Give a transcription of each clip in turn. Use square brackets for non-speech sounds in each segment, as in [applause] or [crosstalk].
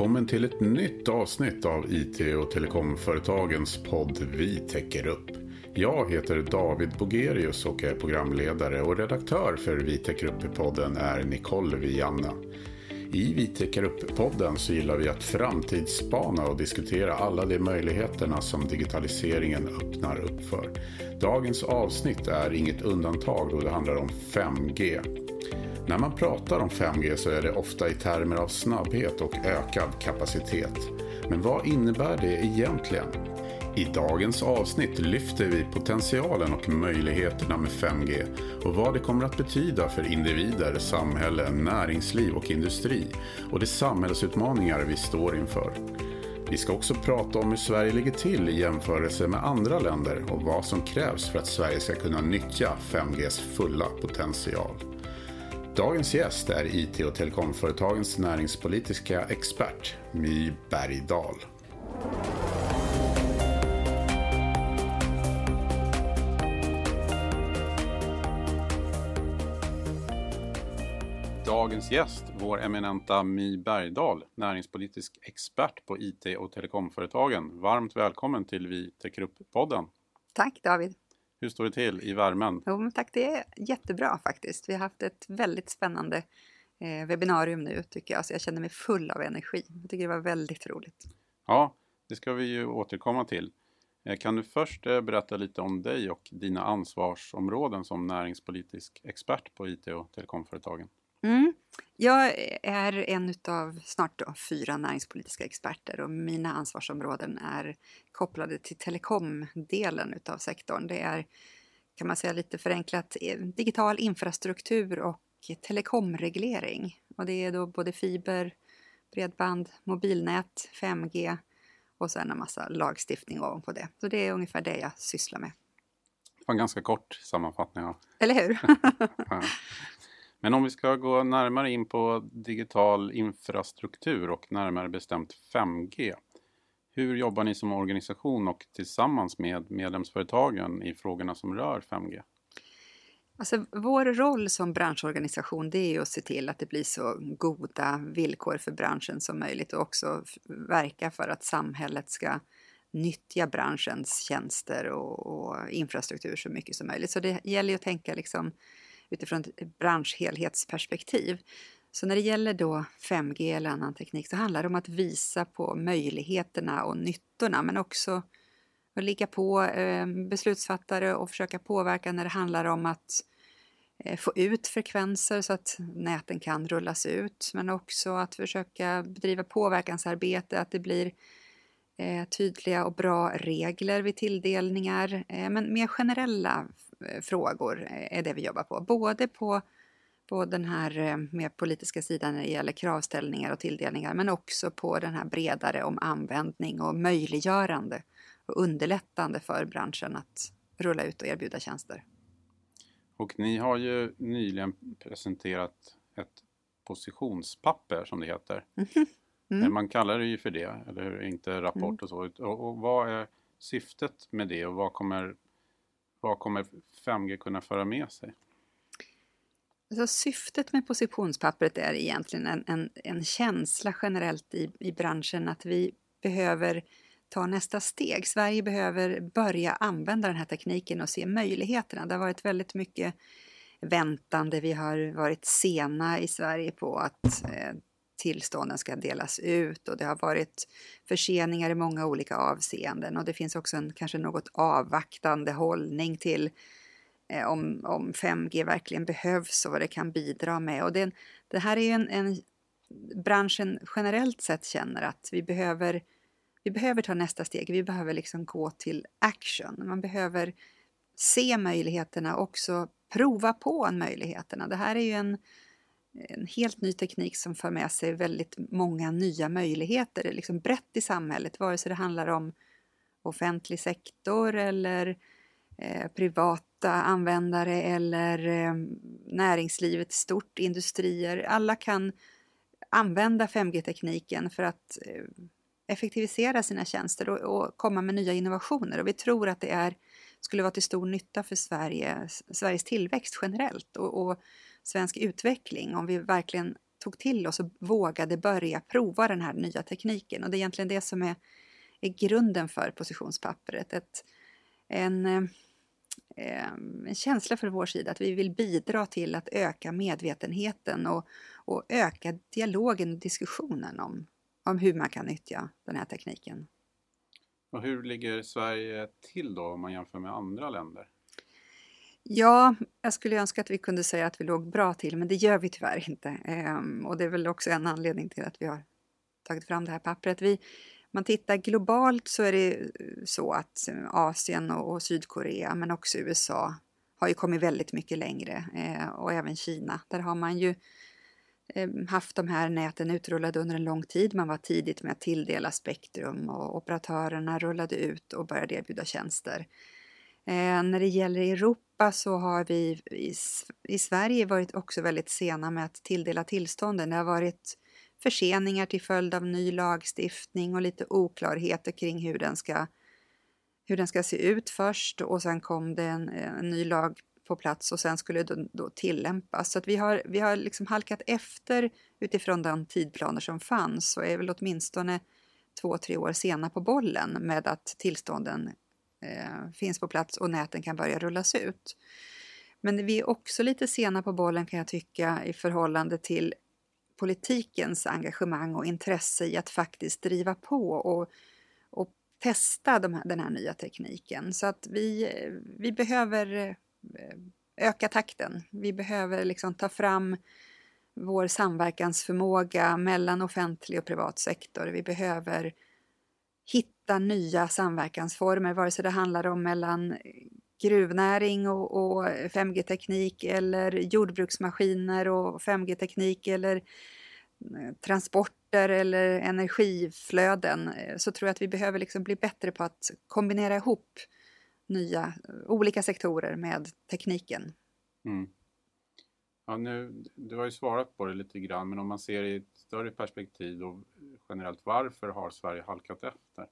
Välkommen till ett nytt avsnitt av IT och telekomföretagens podd Vi täcker upp. Jag heter David Bogerius och är programledare och redaktör för Vi täcker upp-podden är Nicole Vianna. I Vi täcker upp-podden så gillar vi att framtidsspana och diskutera alla de möjligheterna som digitaliseringen öppnar upp för. Dagens avsnitt är inget undantag då det handlar om 5G. När man pratar om 5G så är det ofta i termer av snabbhet och ökad kapacitet. Men vad innebär det egentligen? I dagens avsnitt lyfter vi potentialen och möjligheterna med 5G och vad det kommer att betyda för individer, samhälle, näringsliv och industri och de samhällsutmaningar vi står inför. Vi ska också prata om hur Sverige ligger till i jämförelse med andra länder och vad som krävs för att Sverige ska kunna nyttja 5Gs fulla potential. Dagens gäst är IT och telekomföretagens näringspolitiska expert My Bergdahl. Dagens gäst, vår eminenta My Bergdahl, näringspolitisk expert på IT och telekomföretagen. Varmt välkommen till Vi täcker upp-podden. Tack David. Hur står det till i värmen? Jo, tack, det är jättebra faktiskt. Vi har haft ett väldigt spännande eh, webbinarium nu tycker jag, så jag känner mig full av energi. Jag tycker det var väldigt roligt. Ja, det ska vi ju återkomma till. Eh, kan du först eh, berätta lite om dig och dina ansvarsområden som näringspolitisk expert på IT och telekomföretagen? Mm. Jag är en av snart då, fyra näringspolitiska experter och mina ansvarsområden är kopplade till telekomdelen utav sektorn. Det är kan man säga lite förenklat eh, digital infrastruktur och telekomreglering. Och det är då både fiber, bredband, mobilnät, 5G och sen en massa lagstiftning ovanpå det. Så det är ungefär det jag sysslar med. Det var en ganska kort sammanfattning. Eller hur? [laughs] Men om vi ska gå närmare in på digital infrastruktur och närmare bestämt 5G. Hur jobbar ni som organisation och tillsammans med medlemsföretagen i frågorna som rör 5G? Alltså, vår roll som branschorganisation det är att se till att det blir så goda villkor för branschen som möjligt och också verka för att samhället ska nyttja branschens tjänster och, och infrastruktur så mycket som möjligt. Så det gäller ju att tänka liksom utifrån ett branschhelhetsperspektiv. Så när det gäller då 5G eller annan teknik så handlar det om att visa på möjligheterna och nyttorna men också att ligga på eh, beslutsfattare och försöka påverka när det handlar om att eh, få ut frekvenser så att näten kan rullas ut men också att försöka bedriva påverkansarbete, att det blir eh, tydliga och bra regler vid tilldelningar men mer generella frågor eh, är det vi jobbar på. Både på, på den här eh, mer politiska sidan när det gäller kravställningar och tilldelningar men också på den här bredare om användning och möjliggörande och underlättande för branschen att rulla ut och erbjuda tjänster. Och ni har ju nyligen presenterat ett positionspapper som det heter. [laughs] Mm. Mm. Man kallar det ju för det, eller hur? Inte rapport mm. och så. Och, och vad är syftet med det och vad kommer vad kommer 5G kunna föra med sig? Alltså, syftet med positionspappret är egentligen en, en, en känsla generellt i, i branschen att vi behöver ta nästa steg. Sverige behöver börja använda den här tekniken och se möjligheterna. Det har varit väldigt mycket väntande. Vi har varit sena i Sverige på att eh, tillstånden ska delas ut och det har varit förseningar i många olika avseenden och det finns också en kanske något avvaktande hållning till eh, om, om 5G verkligen behövs och vad det kan bidra med. Och det, det här är ju en, en branschen generellt sett känner att vi behöver, vi behöver ta nästa steg, vi behöver liksom gå till action. Man behöver se möjligheterna och också prova på möjligheterna. Det här är ju en en helt ny teknik som för med sig väldigt många nya möjligheter liksom brett i samhället, vare sig det handlar om offentlig sektor eller eh, privata användare eller eh, näringslivet stort, industrier. Alla kan använda 5G-tekniken för att eh, effektivisera sina tjänster och, och, komma med nya innovationer. Och vi tror att det är, skulle vara till stor nytta för Sverige, Sveriges tillväxt generellt. och, och svensk utveckling om vi verkligen tog till oss och vågade börja prova den här nya tekniken. Och det är egentligen det som är, är grunden för positionspappret. Ett, en, eh, en känsla för vår sida att vi vill bidra till att öka medvetenheten och, och öka dialogen och diskussionen om, om hur man kan nyttja den här tekniken. Och hur ligger Sverige till då om man jämför med andra länder? Ja, jag skulle önska att vi kunde säga att vi låg bra till, men det gör vi tyvärr inte. Ehm, och det är väl också en anledning till att vi har tagit fram det här pappret. Vi, man tittar globalt så är det eh, så att eh, Asien och, och Sydkorea, men också USA, har ju kommit väldigt mycket längre. Eh, och även Kina. Där har man ju eh, haft de här näten utrullade under en lång tid. Man var tidigt med att tilldela spektrum och operatörerna rullade ut och började erbjuda tjänster. Eh, när det gäller Europa så har vi i, i, Sverige varit också väldigt sena med att tilldela tillstånden. Det har varit förseningar till följd av ny lagstiftning och lite oklarheter kring hur den ska, hur den ska se ut först och sen kom det en, en ny lag på plats och sen skulle det då, då tillämpas. Så att vi har, vi har liksom halkat efter utifrån de tidplaner som fanns och är väl åtminstone två, tre år sena på bollen med att tillstånden eh, finns på plats och näten kan börja rullas ut. Men vi är också lite sena på bollen kan jag tycka i förhållande till politikens engagemang och intresse i att faktiskt driva på och, och testa de här, den här nya tekniken. Så att vi, vi behöver eh, öka takten. Vi behöver liksom ta fram vår samverkansförmåga mellan offentlig och privat sektor. Vi behöver hitta nya samverkansformer, vare sig det handlar om mellan eh, gruvnäring och, och 5G-teknik eller jordbruksmaskiner och 5G-teknik eller eh, transporter eller energiflöden eh, så tror jag att vi behöver liksom bli bättre på att kombinera ihop nya, olika sektorer med tekniken. Mm. Ja, nu, du har ju svarat på det lite grann, men om man ser i ett större perspektiv och generellt, varför har Sverige halkat efter?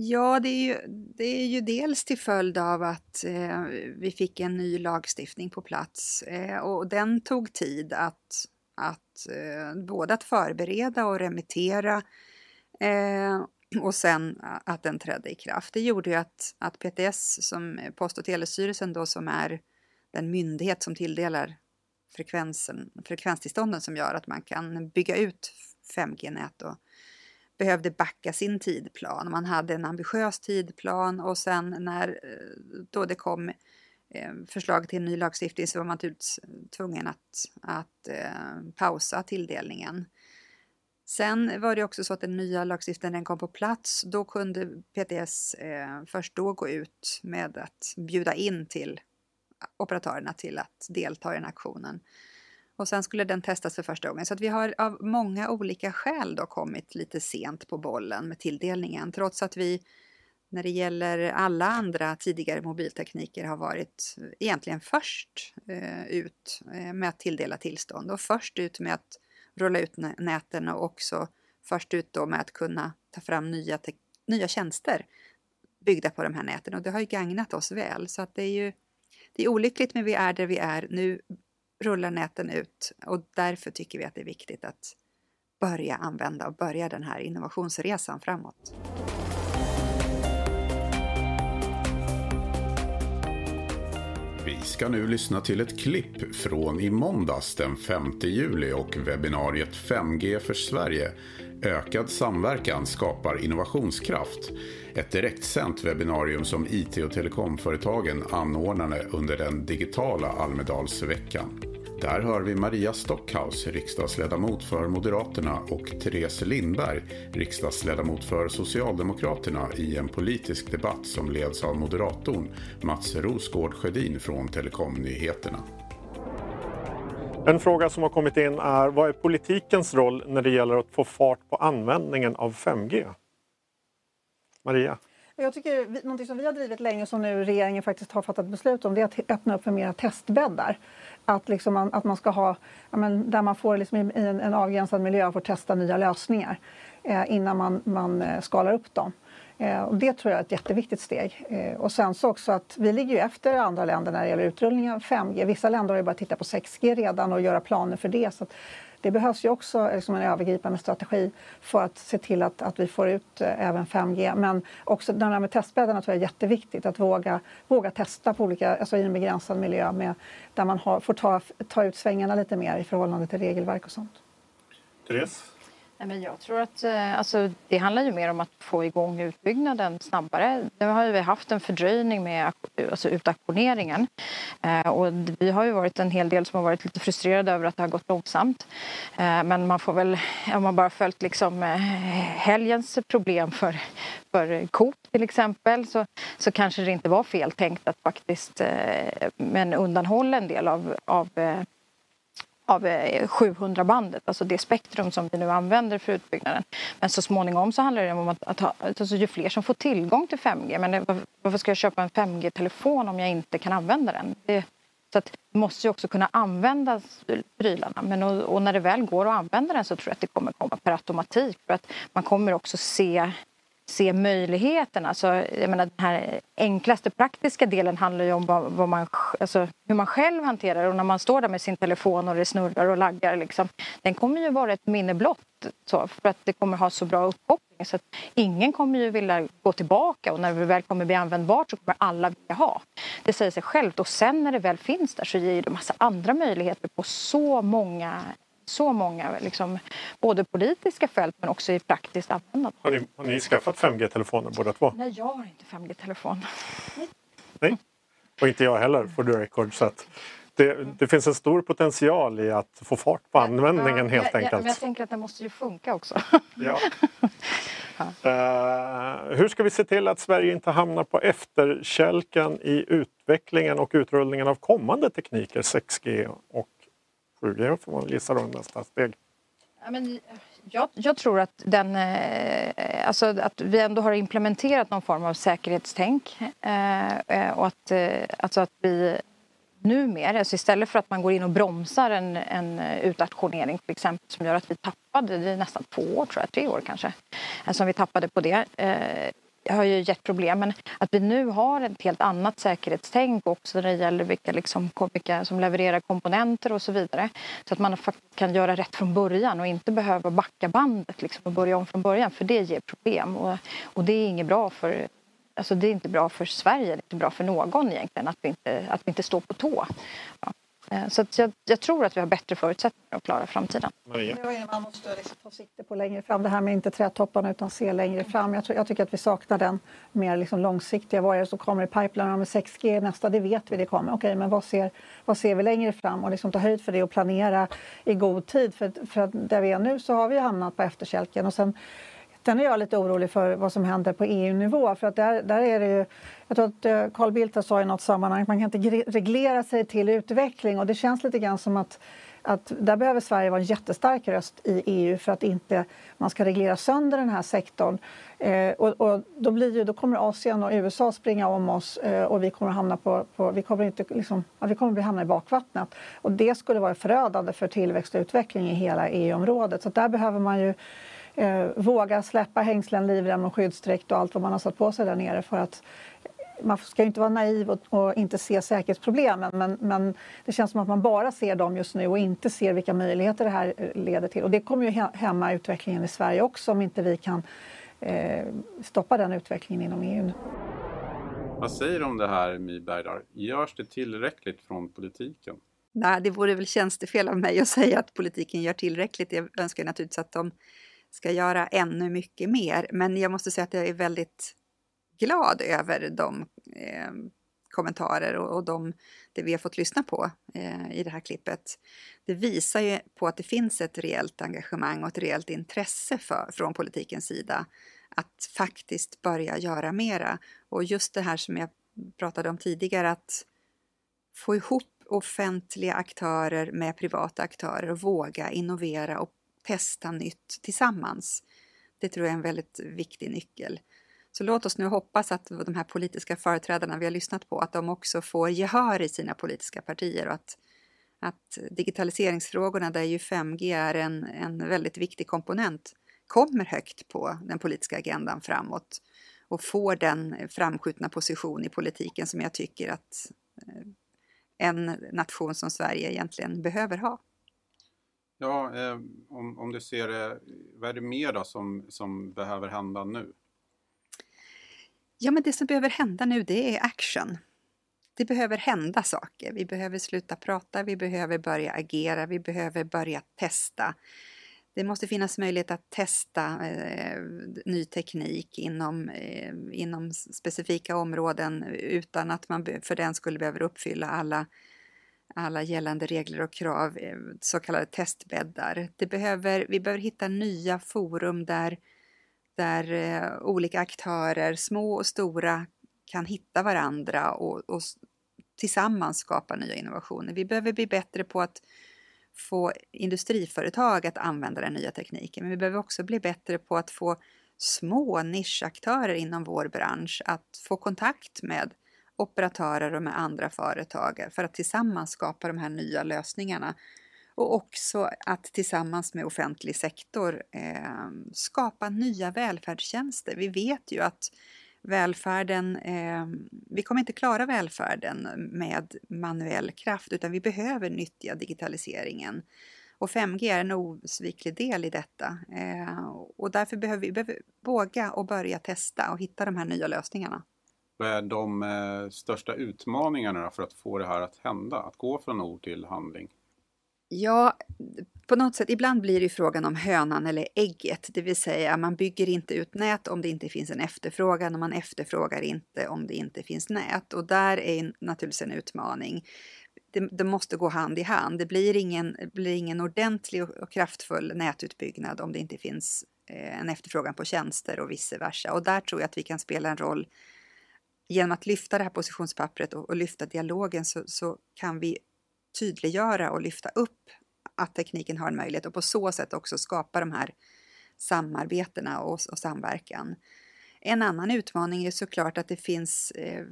Ja, det är ju, det är ju dels till följd av att eh, vi fick en ny lagstiftning på plats eh, och den tog tid att, att eh, både att förbereda och remittera eh, och sen att den trädde i kraft. Det gjorde ju att, att PTS, som Post och telestyrelsen då, som är den myndighet som tilldelar frekvensen, frekvenstillstånden som gör att man kan bygga ut 5G-nät och behövde backa sin tidplan. Man hade en ambitiös tidplan och sen när eh, då det kom eh, förslag till en ny lagstiftning så var man eh, tvungen att, att eh, pausa tilldelningen. Sen var det också så att den nya lagstiftningen kom på plats. Då kunde PTS eh, först då gå ut med att bjuda in till operatörerna till att delta i den aktionen. Och sen skulle den testas för första gången. Så att vi har av många olika skäl då kommit lite sent på bollen med tilldelningen. Trots att vi när det gäller alla andra tidigare mobiltekniker har varit egentligen först eh, ut eh, med att tilldela tillstånd och först ut med att rulla ut näten och också först ut då med att kunna ta fram nya, nya tjänster byggda på de här näten och det har ju gagnat oss väl så att det är ju det är olyckligt men vi är där vi är. Nu rullar näten ut och därför tycker vi att det är viktigt att börja använda och börja den här innovationsresan framåt. Vi ska nu lyssna till ett klipp från i måndags den 5 juli och webbinariet 5G för Sverige. Ökad samverkan skapar innovationskraft. Ett direktsänt webbinarium som IT och telekomföretagen anordnade under den digitala Almedalsveckan. Där hör vi Maria Stockhaus, riksdagsledamot för Moderaterna och Therese Lindberg, riksdagsledamot för Socialdemokraterna i en politisk debatt som leds av moderatorn Mats Rosgård Sjödin från Telekomnyheterna. En fråga som har kommit in är vad är politikens roll när det gäller att få fart på användningen av 5G? Maria? Jag tycker något som vi har drivit länge som nu regeringen faktiskt har fattat beslut om det är att öppna upp för mera testbäddar. Att, liksom man, att man ska ha, ja, men, där man får liksom i en, en avgränsad miljö får testa nya lösningar eh, innan man, man eh, skalar upp dem. Eh, och det tror jag är ett jätteviktigt steg. Eh, och sen så också att vi ligger ju efter andra länder när det gäller utrullningen av 5G. Vissa länder har ju börjat titta på 6G redan och göra planer för det. Så det behövs ju också eh, liksom en övergripande strategi för att se till att, att vi får ut eh, även 5G. Men också det här med testbäddarna tror jag är jätteviktigt. Att våga, våga testa på olika, alltså i en begränsad miljö med, där man har, får ta, ta ut svängarna lite mer i förhållande till regelverk och sånt. Therese? Nej, men jag tror att eh, alltså, det handlar ju mer om att få igång utbyggnaden snabbare. Nu har vi haft en fördröjning med alltså, utauktioneringen. Eh, och vi har ju varit en hel del som har varit lite frustrerade över att det har gått långsamt. Eh, men man får väl, om man bara följt liksom, eh, helgens problem för, för Coop till exempel så, så kanske det inte var fel tänkt att faktiskt eh, men undanhålla en del av, av eh, av eh, 700-bandet, alltså det spektrum som vi nu använder för utbyggnaden. Men så småningom så handlar det om att, att ha, alltså ju fler som får tillgång till 5G. Men eh, varför ska jag köpa en 5G-telefon om jag inte kan använda den? Det, så att det måste ju också kunna använda prylarna. Men och, och, när det väl går att använda den så tror jag att det kommer komma per automatik. För att man kommer också se se möjligheterna. Alltså, jag menar, den här enklaste praktiska delen handlar ju om vad, vad man, alltså, hur man själv hanterar det. Och när man står där med sin telefon och det snurrar och laggar. Liksom, den kommer ju vara ett minne blott så, för att det kommer ha så bra uppkoppling. Så att ingen kommer ju vilja gå tillbaka och när det väl kommer bli användbart så kommer alla vilja ha. Det säger sig självt. Och sen när det väl finns där så ger det massa andra möjligheter på så många så många, liksom, både politiska fält men också i praktiskt användande. Har ni, har ni skaffat 5G-telefoner båda två? Nej, jag har inte 5G-telefon. Nej, och inte jag heller for the record. Så att det, det, finns en stor potential i att få fart på användningen ja, helt enkelt. Jag, men jag tänker att det måste ju funka också. ja. [laughs] Uh, hur ska vi se till att Sverige inte hamnar på efterkälken i utvecklingen och utrullningen av kommande tekniker, 6G och 7G får man gissa då nästa steg. Ja, men eh, jag, jag, tror att, den, eh, alltså att vi ändå har implementerat någon form av säkerhetstänk eh, eh och att, eh, alltså att vi numera, alltså istället för att man går in och bromsar en, en eh, utauktionering till exempel som gör att vi tappade, det är nästan två år tror jag, tre år kanske, som vi tappade på det eh, har ju gett problem. Men att vi nu har ett helt annat säkerhetstänk också när det gäller vilka, liksom, vilka som levererar komponenter och så vidare. Så att man faktiskt kan göra rätt från början och inte behöva backa bandet liksom, och börja om från början för det ger problem. Och, och det är inget bra för Alltså det är inte bra för Sverige, det är inte bra för någon egentligen att vi inte, att vi inte står på tå. Ja. Eh, så jag, jag, tror att vi har bättre förutsättningar att klara framtiden. Maria? Man måste liksom ta sikte på längre fram. Det här med inte trädtopparna utan se längre fram. Jag, tror, jag tycker att vi saknar den mer liksom långsiktiga. Vad är det som kommer i pipeline med 6G nästa? Det vet vi det kommer. Okej, men vad ser, vad ser vi längre fram? Och liksom ta höjd för det och planera i god tid. För, för där vi är nu så har vi hamnat på efterkälken. Och sen, Sen är jag lite orolig för vad som händer på EU-nivå. För att där, där är det ju, jag tror att eh, Carl Bildt sa i något sammanhang att man kan inte reglera sig till utveckling. Och det känns lite grann som att, att där behöver Sverige vara en jättestark röst i EU för att inte man ska reglera sönder den här sektorn. Eh, och, och, då, blir ju, då kommer Asien och USA springa om oss eh, och vi kommer hamna på, på vi kommer inte liksom, ja, vi kommer hamna i bakvattnet. Och det skulle vara förödande för tillväxt och utveckling i hela EU-området. Så där behöver man ju eh, våga släppa hängslen, livrem och skyddsdräkt och allt vad man har satt på sig där nere för att man ska inte vara naiv och, och, inte se säkerhetsproblemen men, men det känns som att man bara ser dem just nu och inte ser vilka möjligheter det här eh, leder till. Och det kommer ju hämma utvecklingen i Sverige också om inte vi kan eh, stoppa den utvecklingen inom EU. Vad säger du om det här, My Bergdahl? Görs det tillräckligt från politiken? Nej, det vore väl tjänstefel av mig att säga att politiken gör tillräckligt. Jag önskar naturligtvis att de ska göra ännu mycket mer. Men jag måste säga att jag är väldigt glad över de eh, kommentarer och, och de, det vi har fått lyssna på eh, i det här klippet. Det visar ju på att det finns ett reellt engagemang och ett reellt intresse för, från politikens sida att faktiskt börja göra mera. Och just det här som jag pratade om tidigare, att få ihop offentliga aktörer med privata aktörer och våga innovera och testa nytt tillsammans. Det tror jag är en väldigt viktig nyckel. Så låt oss nu hoppas att de här politiska företrädarna vi har lyssnat på, att de också får gehör i sina politiska partier och att, att digitaliseringsfrågorna, där ju 5G är en, en väldigt viktig komponent, kommer högt på den politiska agendan framåt och får den framskjutna position i politiken som jag tycker att eh, en nation som Sverige egentligen behöver ha. Ja, eh, om, om du ser det, vad är det mer då som, som behöver hända nu? Ja, men det som behöver hända nu det är action. Det behöver hända saker. Vi behöver sluta prata, vi behöver börja agera, vi behöver börja testa. Det måste finnas möjlighet att testa eh, ny teknik inom, eh, inom specifika områden utan att man för den skulle behöver uppfylla alla, alla gällande regler och krav, eh, så kallade testbäddar. Det behöver, vi behöver hitta nya forum där, där eh, olika aktörer, små och stora, kan hitta varandra och, och tillsammans skapa nya innovationer. Vi behöver bli bättre på att få industriföretag att använda den nya tekniken, men vi behöver också bli bättre på att få små nischaktörer inom vår bransch att få kontakt med operatörer och med andra företag för att tillsammans skapa de här nya lösningarna. Och också att tillsammans med offentlig sektor eh, skapa nya välfärdstjänster. Vi vet ju att välfärden, eh, vi kommer inte klara välfärden med manuell kraft utan vi behöver nyttja digitaliseringen. Och 5G är en osviklig del i detta eh, och därför behöver vi behöver våga och börja testa och hitta de här nya lösningarna. Vad är de eh, största utmaningarna för att få det här att hända, att gå från ord till handling? Ja, på något sätt, ibland blir det frågan om hönan eller ägget, det vill säga man bygger inte ut nät om det inte finns en efterfrågan och man efterfrågar inte om det inte finns nät. Och där är naturligtvis en utmaning. Det, det måste gå hand i hand. Det blir ingen, blir ingen ordentlig och kraftfull nätutbyggnad om det inte finns eh, en efterfrågan på tjänster och vice versa. Och där tror jag att vi kan spela en roll genom att lyfta det här positionspappret och, och lyfta dialogen så, så kan vi tydliggöra och lyfta upp att tekniken har en möjlighet och på så sätt också skapa de här samarbetena och, och samverkan. En annan utmaning är såklart att det finns eh,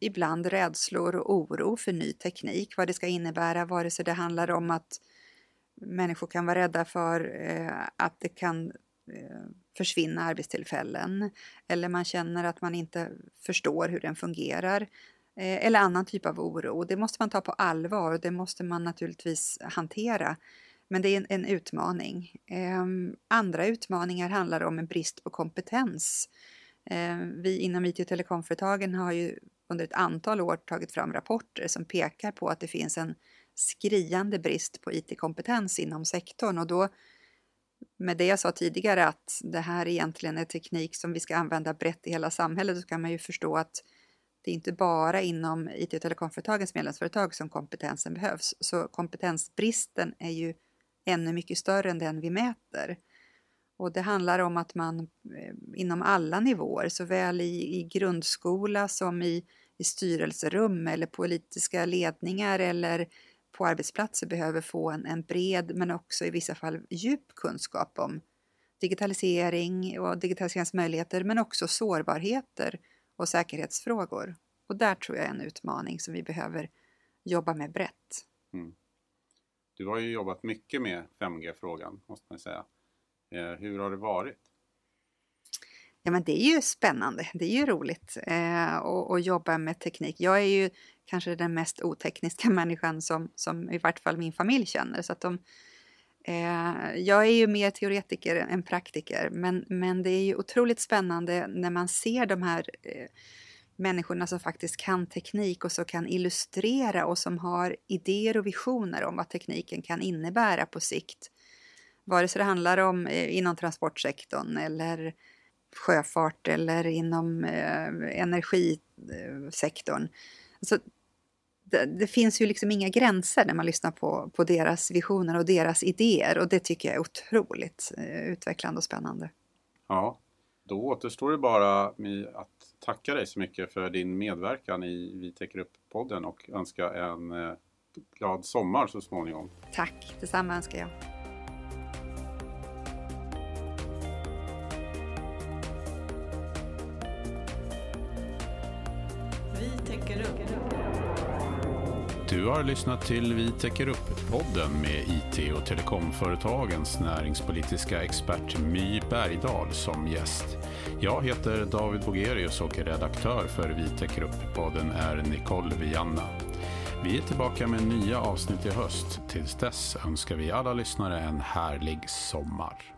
ibland rädslor och oro för ny teknik, vad det ska innebära, vare sig det handlar om att människor kan vara rädda för eh, att det kan eh, försvinna arbetstillfällen eller man känner att man inte förstår hur den fungerar. Eh, eller annan typ av oro. Det måste man ta på allvar och det måste man naturligtvis hantera. Men det är en, en utmaning. Eh, andra utmaningar handlar om en brist på kompetens. Eh, vi inom IT och telekomföretagen har ju under ett antal år tagit fram rapporter som pekar på att det finns en skriande brist på IT-kompetens inom sektorn och då med det jag sa tidigare att det här egentligen är teknik som vi ska använda brett i hela samhället så kan man ju förstå att det är inte bara inom IT och telekomföretagens medlemsföretag som kompetensen behövs. Så kompetensbristen är ju ännu mycket större än den vi mäter. Och det handlar om att man eh, inom alla nivåer, såväl i, i grundskola som i, i styrelserum eller politiska ledningar eller på arbetsplatser behöver få en, en bred men också i vissa fall djup kunskap om digitalisering och digitaliseringens möjligheter men också sårbarheter och säkerhetsfrågor. Och där tror jag är en utmaning som vi behöver jobba med brett. Mm. Du har ju jobbat mycket med 5G-frågan, måste man säga. Eh, hur har det varit? Ja, men det är ju spännande. Det är ju roligt eh, att jobba med teknik. Jag är ju kanske den mest otekniska [laughs] människan som, som i vart fall min familj känner. Så att de, eh, jag är ju mer teoretiker än praktiker, men, men det är ju otroligt spännande när man ser de här eh, människorna som faktiskt kan teknik och som kan illustrera och som har idéer och visioner om vad tekniken kan innebära på sikt. Vare sig det handlar om eh, inom transportsektorn eller sjöfart eller inom eh, energisektorn. Alltså, det, det, finns ju liksom inga gränser när man lyssnar på, på deras visioner och deras idéer och det tycker jag är otroligt eh, utvecklande och spännande. Ja, då återstår det bara att tacka dig så mycket för din medverkan i Vi täcker upp-podden och önska en eh, glad sommar så småningom. Tack, detsamma önskar jag. Du har lyssnat till Vi täcker upp-podden med IT och telekomföretagens näringspolitiska expert My Bergdahl som gäst. Jag heter David Bogerius och redaktör för Vi täcker upp podden är Nicole Vianna. Vi är tillbaka med nya avsnitt i höst. Tills dess önskar vi alla lyssnare en härlig sommar.